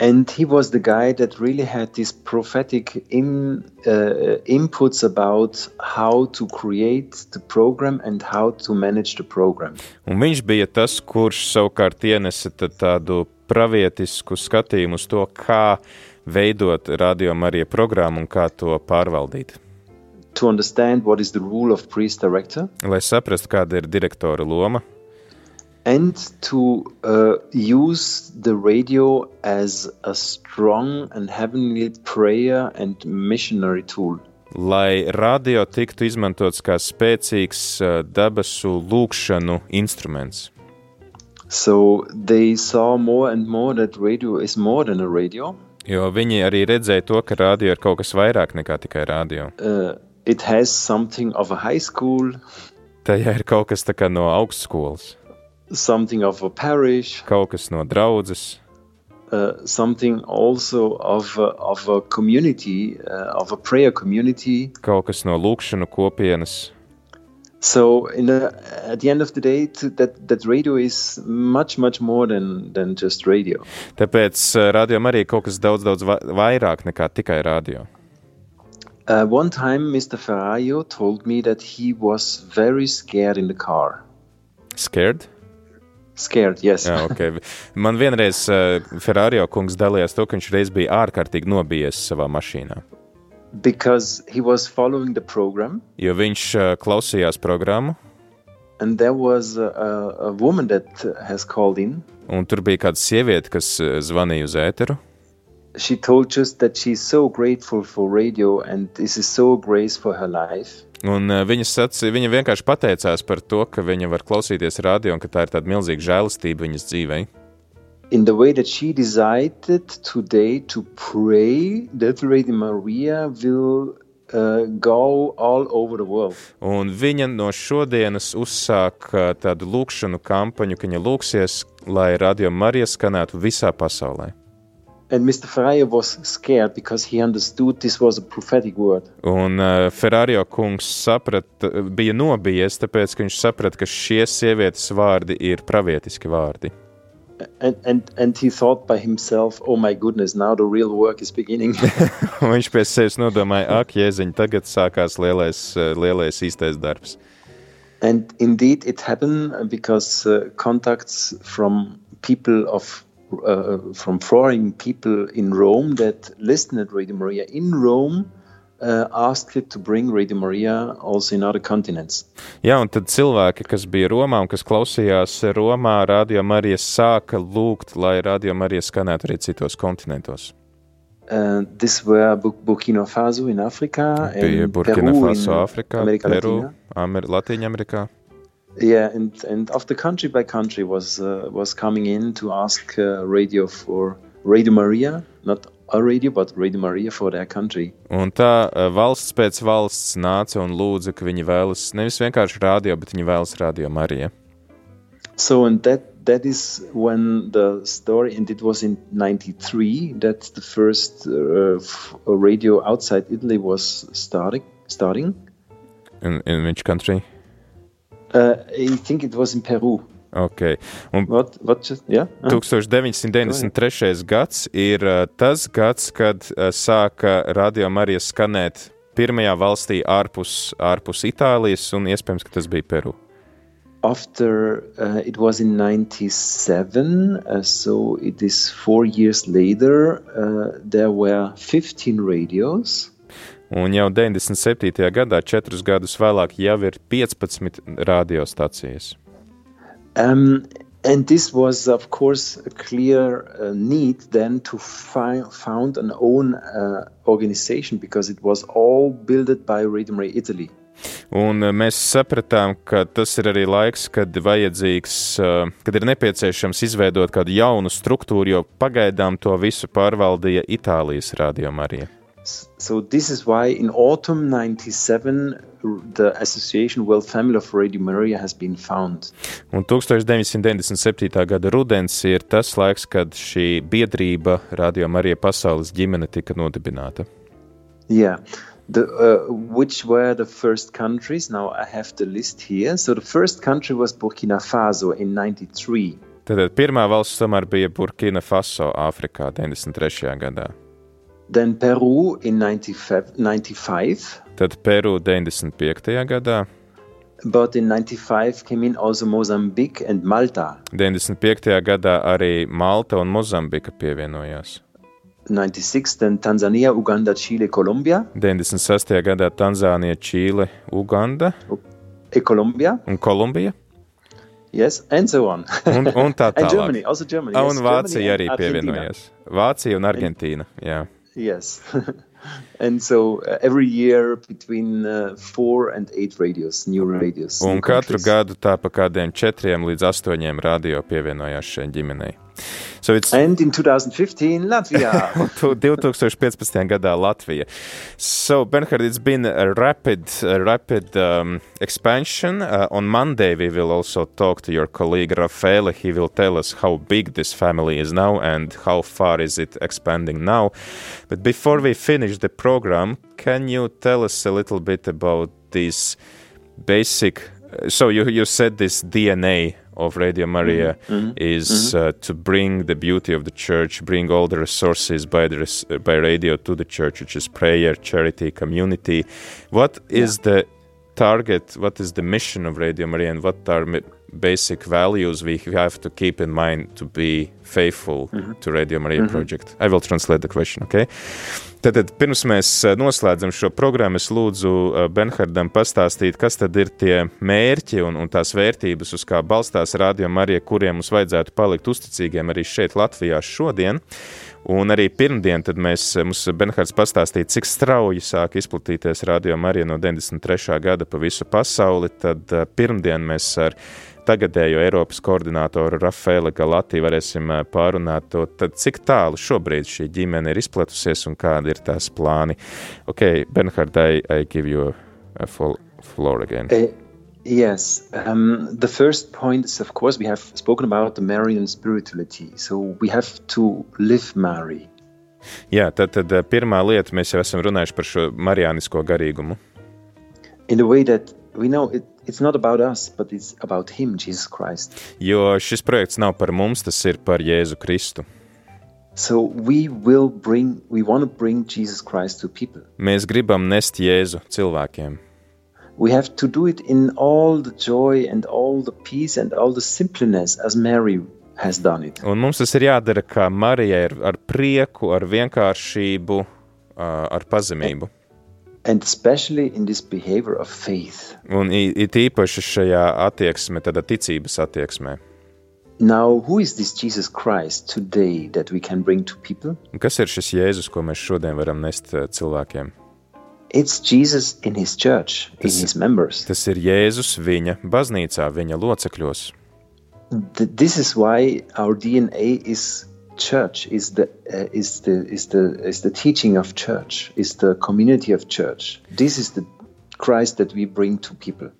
And he was the guy that really had these prophetic in, uh, inputs about how to create the program and how to manage the program. Un viņš bija tas, kurš savukārt ienesa tādu pravietisku skatījumu uz to, kā veidot radio Marija programmu un kā to pārvaldīt. to understand what is the rule of priest director. Lai saprastu, kāda ir direktora loma and to uh, use the radio as a strong and heavenly prayer and missionary tool. lai radio tiktu izmantots kā spēcīgs eh, debesu lūkšanu instruments. So they saw more and more that radio is more than a radio. Jo viņi arī redzēja to, ka radio ir kaut kas vairāk nekā tikai radio. Uh, it has something of a high school, Tajā ir kaut kas tā kā no augstskolas, something of a parish, kaut kas no draudzes, uh, something also of a, of a community, uh, of a prayer community. kaut kas no lūkšanu kopienas. So in the, at the end of the day, to, that that radio is much much more than than just radio. Tāpēc eh, radio arī ir kaut kas daudz, daudz va- vairāk nekā tikai radio. Uh, one time, Mr. Ferrario told me that he was very scared in the car. Scared? Scared, yes. Jā, okay. Man vienreiz uh, Ferrari kungs dalījās to, ka viņš reiz bija ārkārtīgi nobijies savā mašīnā. because he was following the program, Jo viņš uh, klausījās programmu, and there was a, a, a woman that has called in. un tur bija kāda sieviete, kas uh, zvanīja uz ēteru. She told us that she's so grateful for radio, and this is so grace for her life. Un, uh, viņa, sacīja, viņa vienkārši pateicās par to, ka viņa var klausīties radio un ka tā ir tāda milzīga žēlastība viņas dzīvei. In the way that she decided today to pray that Radio Maria will uh, go all over the world. Un viņa no šodienas uzsāk uh, tādu lūkšanu kampaņu, ka viņa lūksies, lai radio Marija skanētu visā pasaulē. And Mr. Ferrario was scared because he understood this was a prophetic word. Un uh, Ferrari kungs saprata, bija nobijies, tāpēc ka viņš saprata, ka šie sievietes vārdi ir pravietiski vārdi. And, and, and he thought by himself, oh my goodness, now the real work is beginning. (laughs) Un viņš pie sevis nodomāja, ak, jēziņ, tagad sākās lielais, uh, lielais īstais darbs. and indeed, it happened because uh, contacts from people of uh, from foreign people in Rome that listened at Radio Maria in Rome uh, asked it to bring Radio Maria also in other continents. Jā, un tad cilvēki, kas bija Romā un kas klausījās Romā, Radio Marija sāka lūgt, lai Radio Marija skanētu arī citos kontinentos. Uh, this were Bu- Burkina Faso in Africa Bija Burkina Peru Faso, America Peru, Latina. Yeah, and and after country by country was uh, was coming in to ask uh, radio for Radio Maria, not a radio, but Radio Maria for their country. Un tā eh, valsts pēc valsts nāca un lūdza, ka viņi vēlas nevis vienkārši radio, bet viņi vēlas radio Mariju. So and that that is when the story, and it was in '93 that the first uh, radio outside Italy was starting. Starting, In, in which country? Uh, I think it was in Peru. Okay. Un What? What? Just yeah. Uh, 1993. gads ir uh, tas gads, kad uh, sāka radio Marija skanēt pirmajā valstī ārpus, ārpus Itālijas, un iespējams, ka tas bija Peru. after uh, it was in 97 uh, so it is four years later uh, there were 15 radios Un jau 97. gadā, četrus gadus vēlāk, jau ir 15 radiostacijas. um, and this was of course a clear uh, need then to fi- found an own uh, organization because it was all built by radio Maria italy Un uh, mēs sapratām, ka tas ir arī laiks, kad vajadzīgs, uh, kad ir nepieciešams izveidot kādu jaunu struktūru, jo pagaidām to visu pārvaldīja Itālijas radio Marija. So this is why in autumn 97 r- the association world family of radio maria has been found Un 1997. gada rudens ir tas laiks, kad šī biedrība Radio Marija pasaules ģimene tika nodibināta. Yeah. The, uh, which were the first countries? Now I have the list here. So the first country was Burkina Faso in 93. Tad pirmā valsts tomēr bija Burkina Faso, Āfrikā 93. gadā. Then Peru in 95, 95. Tad Peru 95. gadā, But in 95 came in also Mozambique and Malta. 95. gadā arī Malta un Mozambika pievienojās. 96 then Tanzania, Uganda, Chile, Colombia. 96. gadā Tanzānija, Čīle, Uganda E Colombia. un Kolumbija. Yes, and so on. Un, un tā (laughs) and tālāk. Germany, also Germany. Yes, Un Germany Vācija and arī pievienojās. Vācija un Argentīna. Jā. Yes. (laughs) and so uh, every year between uh, four and eight radios, new radios. Un katru countries. gadu tā pa kādiem četriem līdz astoņiem radio pievienojās šai ģimenei. So And in 2015, Latvia. (laughs) Tu- 2015. gadā Latvija. So, Bernhard, it's been a rapid, a rapid um, expansion. Uh, on Monday, we will also talk to your colleague Rafael. He will tell us how big this family is now and how far is it expanding now. But before we finish the program, can you tell us a little bit about this basic? So you you said this DNA of Radio Maria Mhm, is uh, to bring the beauty of the church, bring all the resources by the res- by radio to the church, which is prayer, charity, community. What is the target? What is the mission of Radio Maria, and what are basic values we have to keep in mind to be faithful to Radio Maria Mhm. project? I will translate the question. Okay. Tātad, pirms mēs uh, noslēdzam šo programmu, es lūdzu uh, Benhardam pastāstīt, kas tad ir tie mērķi un, un tās vērtības, uz kā balstās Radio Marija, kuriem mums vajadzētu palikt uzticīgiem arī šeit, Latvijā, šodien. Un arī pirmdien, tad mēs, mums Benhards pastāstīja, cik strauji sāk izplatīties Radio Marija no 93. gada pa visu pasauli. Tad uh, pirmdien mēs ar tagadējo Eiropas koordinātoru Rafaela Galati varēsim pārunāt to, tad cik tālu šobrīd šī ģimene ir izplatusies un kādi ir tās plāni. Ok, Benhard, I, I give you a full floor again. Uh, yes. Um, the first point is, of course, we have spoken about the Marian spirituality. So we have to live Mary. Jā, tad, tad pirmā lieta, mēs jau esam runājuši par šo marijānisko garīgumu. in a way that we know it, us, but it's about Him, Jesus Christ. Jo šis projekts nav par mums, tas ir par Jēzu Kristu. So we will bring, we want to bring Jesus Christ to people. Mēs gribam nest Jēzu cilvēkiem. We have to do it in all the joy and all the peace and all the simpleness as Mary has done it. Un mums tas ir jādara kā Marijai ar, ar prieku, ar vienkāršību, ar pazemību. Un it īpaši šajā attieksmē, tādā ticības attieksmē. Now, who is this Jesus Christ today that we can bring to people? Kas ir šis Jēzus, ko mēs šodien varam nest ā, cilvēkiem? It's Jesus in his church, in his members. Tas ir Jēzus viņa baznīcā, viņa locekļos. Th- This is why our DNA is church, is the uh, is the is the is the teaching of church, is the community of church. This is the Christ that we bring to people.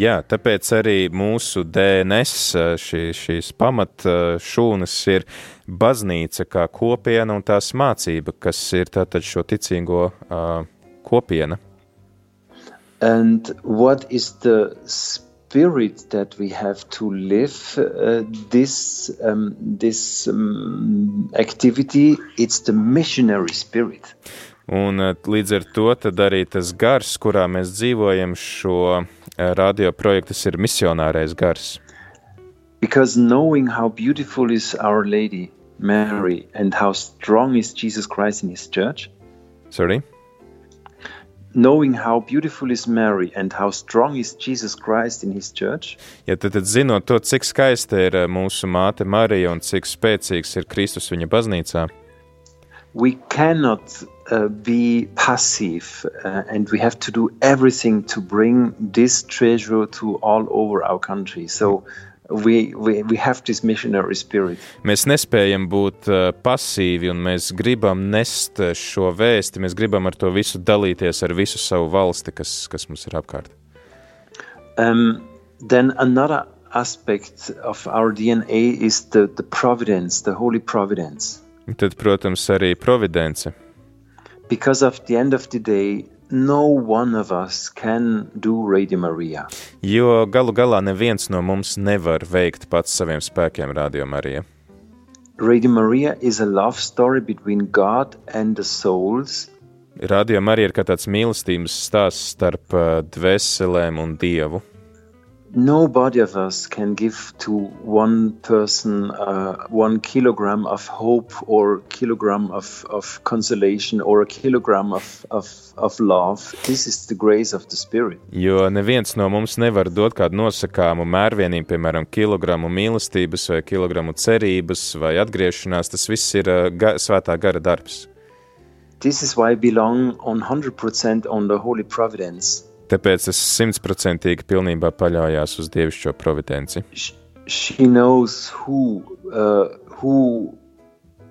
Jā, tāpēc arī mūsu DNS, ā, šī, šīs pamat ā, šūnas ir baznīca kā kopiena un tās mācība, kas ir tātad šo ticīgo uh, kopiena. And what is the spirit that we have to live uh, this um, this um, activity? It's the missionary spirit. Un eh, līdz ar to tad arī tas gars, kurā mēs dzīvojam, šo eh, radioprojektu, ir misionārais gars. Because knowing how beautiful is Our Lady Mary and how strong is Jesus Christ in His church, Sorry? Ja tad, tad zinot to, cik skaista ir eh, mūsu māte Marija un cik spēcīgs ir Kristus viņa baznīcā, we cannot uh, be passive uh, and we have to do everything to bring this treasure to all over our country. So we, we, we have this missionary spirit. mēs nespējam būt eh, pasīvi un mēs gribam nest eh, šo vēsti, mēs gribam ar to visu dalīties ar visu savu valsti, kas, kas mums ir apkārt. Um, then another aspect of our DNA is the, the providence, the holy providence. Tad, protams, arī providence. Because of the end of the day, no one of us can do Radio Maria. Jo galu galā neviens no mums nevar veikt pats saviem spēkiem Radio Marija. Radio Maria is a love story between God and the souls Radio Marija ir kā tāds mīlestības stāsts starp uh, dvēselēm un dievu. Nobody of us can give to one person uh, one kilogram of hope or kilogram of, of consolation or a kilogram of, of, of love. This is the grace of the Spirit. Jo neviens no mums nevar dot kādu nosakāmu mērvienību, piemēram, kilogramu mīlestības, vai kilogramu cerības, vai atgriešanās. Tas viss ir uh, ga svētā gara darbs. This is why I belong on 100% on the Holy Providence. Tāpēc es simtprocentīgi pilnībā paļaujos uz dievišķo providenci. She knows who uh, who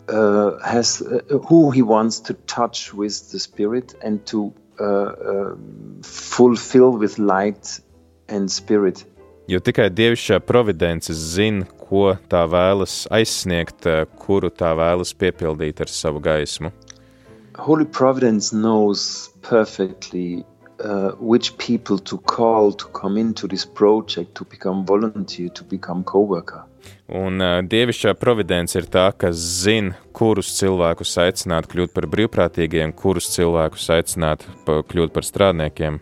uh, has uh, who he wants to touch with the Spirit and to uh, um fulfill with light and spirit. Jo tikai dievišķā providence zina, ko tā vēlas aizsniegt, uh, kuru tā vēlas piepildīt ar savu gaismu. Holy Providence knows perfectly uh, which people to call to come into this project, to become volunteer, to become co-worker. Un uh, dievišķā providence ir tā, kas zina, kurus cilvēkus aicināt kļūt par brīvprātīgiem, kurus cilvēkus aicināt pa, kļūt par strādniekiem.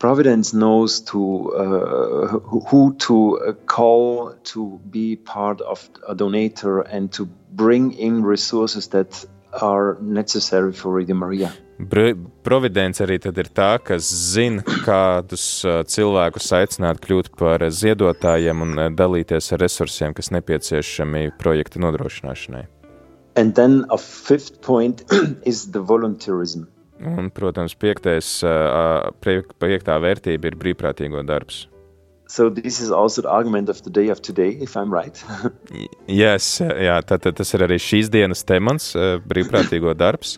Providence knows to uh, who- to uh, call to be part of a donator and to bring in resources that are necessary for Radio Maria. Providence arī tad ir tā, kas zina, kādus cilvēkus aicināt kļūt par ziedotājiem un dalīties ar resursiem, kas nepieciešami projekta nodrošināšanai. And then a fifth point (clears throat) is the volunteerism. Un, protams, piektais, piektā vērtība ir brīvprātīgo darbs. So this is also the argument of the day of today, if I'm right. (laughs) Yes, jā, tātad tas ir arī šīs dienas temats, brīvprātīgo darbs.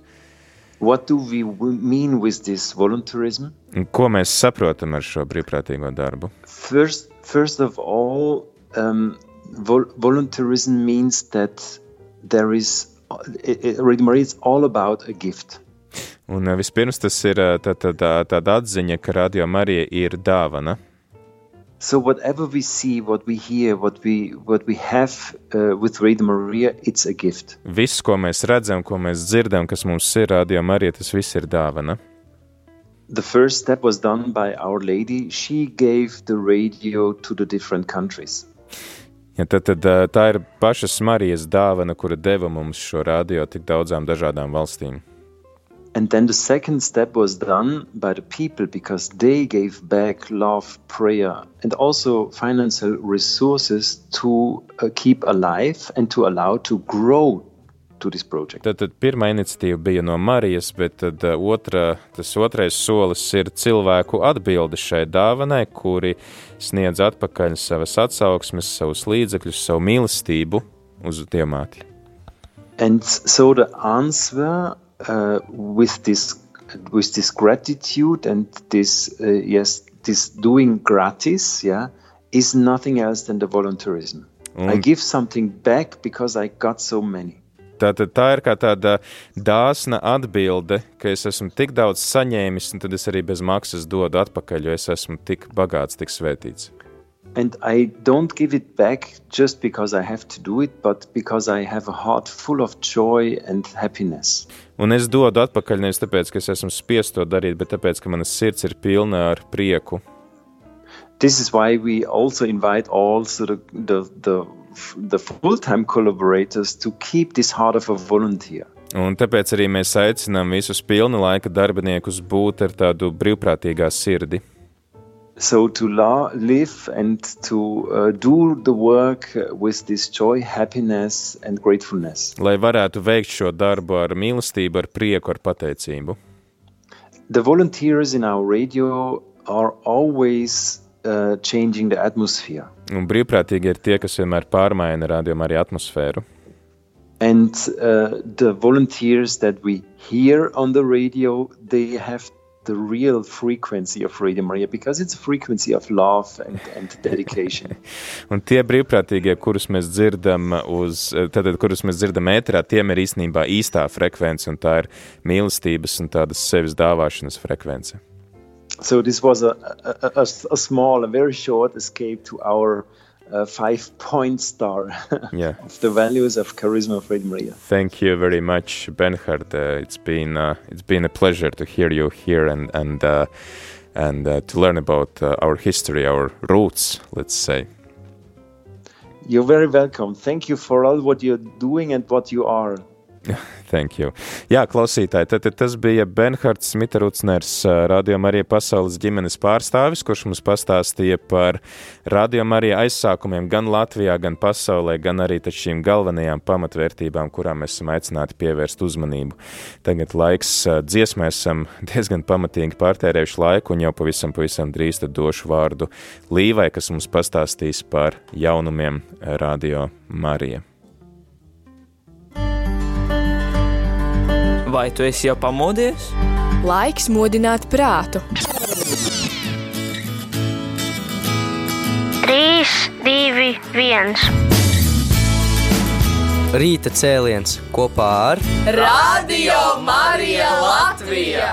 What do we mean with this volunteerism? Un Ko mēs saprotam ar šo brīvprātīgo darbu? First, first of all, um, vol- volunteerism means that there is it, it, Radio Maria is all about a gift. Un uh, vispirms tas ir uh, tā, tā, tā, tāda atziņa, ka radio Marija ir dāvana. So whatever we see, what we hear, what we what we have uh, with Radio Maria, it's a gift. Viss, ko mēs redzam, ko mēs dzirdam, kas mums ir radio Marija, tas viss ir dāvana. The first step was done by Our Lady. She gave the radio to the different countries. Ja, tad, tad ā, tā ir pašas Marijas dāvana, kura deva mums šo radio tik daudzām dažādām valstīm. And then the second step was done by the people because they gave back love, prayer, and also financial resources to uh, keep alive and to allow to grow to this project. Tad, tad pirmā iniciatīva bija no Marijas, bet tad ā, otra, tas otrais solis ir cilvēku atbilde šai dāvanai, kuri sniedz atpakaļ savas atsauksmes, savus līdzekļus, savu mīlestību uz Dievmāti. And so the answer uh, with this with this gratitude and this uh, yes this doing gratis yeah is nothing else than the volunteerism. I Un- give something back because I got so many. Tātad tā ir kā tāda dāsna atbilde, ka es esmu tik daudz saņēmis, un tad es arī bez maksas dodu atpakaļ, jo es esmu tik bagāts, tik svētīts. And I don't give it back just because I have to do it, but because I have a heart full of joy and happiness. Un es dodu atpakaļ nevis tāpēc, ka es esmu spiests to darīt, bet tāpēc, ka manas sirds ir pilna ar prieku. This is why we also invite also the the the, the full-time collaborators to keep this heart of a volunteer. Un tāpēc arī mēs aicinām visus pilna laika darbiniekus būt ar tādu brīvprātīgā sirdi. So to la- live and to uh, do the work uh, with this joy, happiness, and gratefulness. Lai varētu veikt šo darbu ar mīlestību, ar prieku, ar pateicību. The volunteers in our radio are always uh, changing the atmosphere. Un brīvprātīgi ir tie, kas vienmēr pārmaina rādījumu arī atmosfēru. And uh, the volunteers that we hear on the radio, they have the real frequency of Radio Maria because it's a frequency of love and, and (laughs) dedication. Un tie brīvprātīgie, kurus mēs dzirdam, uz, tātad, kurus mēs dzirdam ēterā, tiem ir īstenībā īstā frekvence, un tā ir mīlestības un tādas sevis dāvāšanas frekvence. so this was a, a, a, a small, a very short escape to our uh, five-point star (laughs) Yeah. of the values of charisma of Radio. Thank you very much, Benhard. Uh, it's been uh, it's been a pleasure to hear you here and and uh, and uh, to learn about uh, our history, our roots. Let's say. You're very welcome. Thank you for all what you're doing and what you are. (laughs) Thank you. Jā, klausītāji, tad, tad tas bija Benhards Smita-Rucners, Radio Marija pasaules ģimenes pārstāvis, kurš mums pastāstīja par Radio Marija aizsākumiem gan Latvijā, gan pasaulē, gan arī šīm galvenajām pamatvērtībām, kurām mēs esam aicināti pievērst uzmanību. Tagad laiks dziesmai esam (laughs) diezgan pamatīgi pārtērējuši laiku, un jau pavisam, pavisam drīz došu vārdu Līvai, kas mums pastāstīs par jaunumiem Radio Marija. Vai tu esi jau pamodies? Laiks modināt prātu. 3, 2, 1. Rīta cēliens kopā ar Radio Marija Latvija!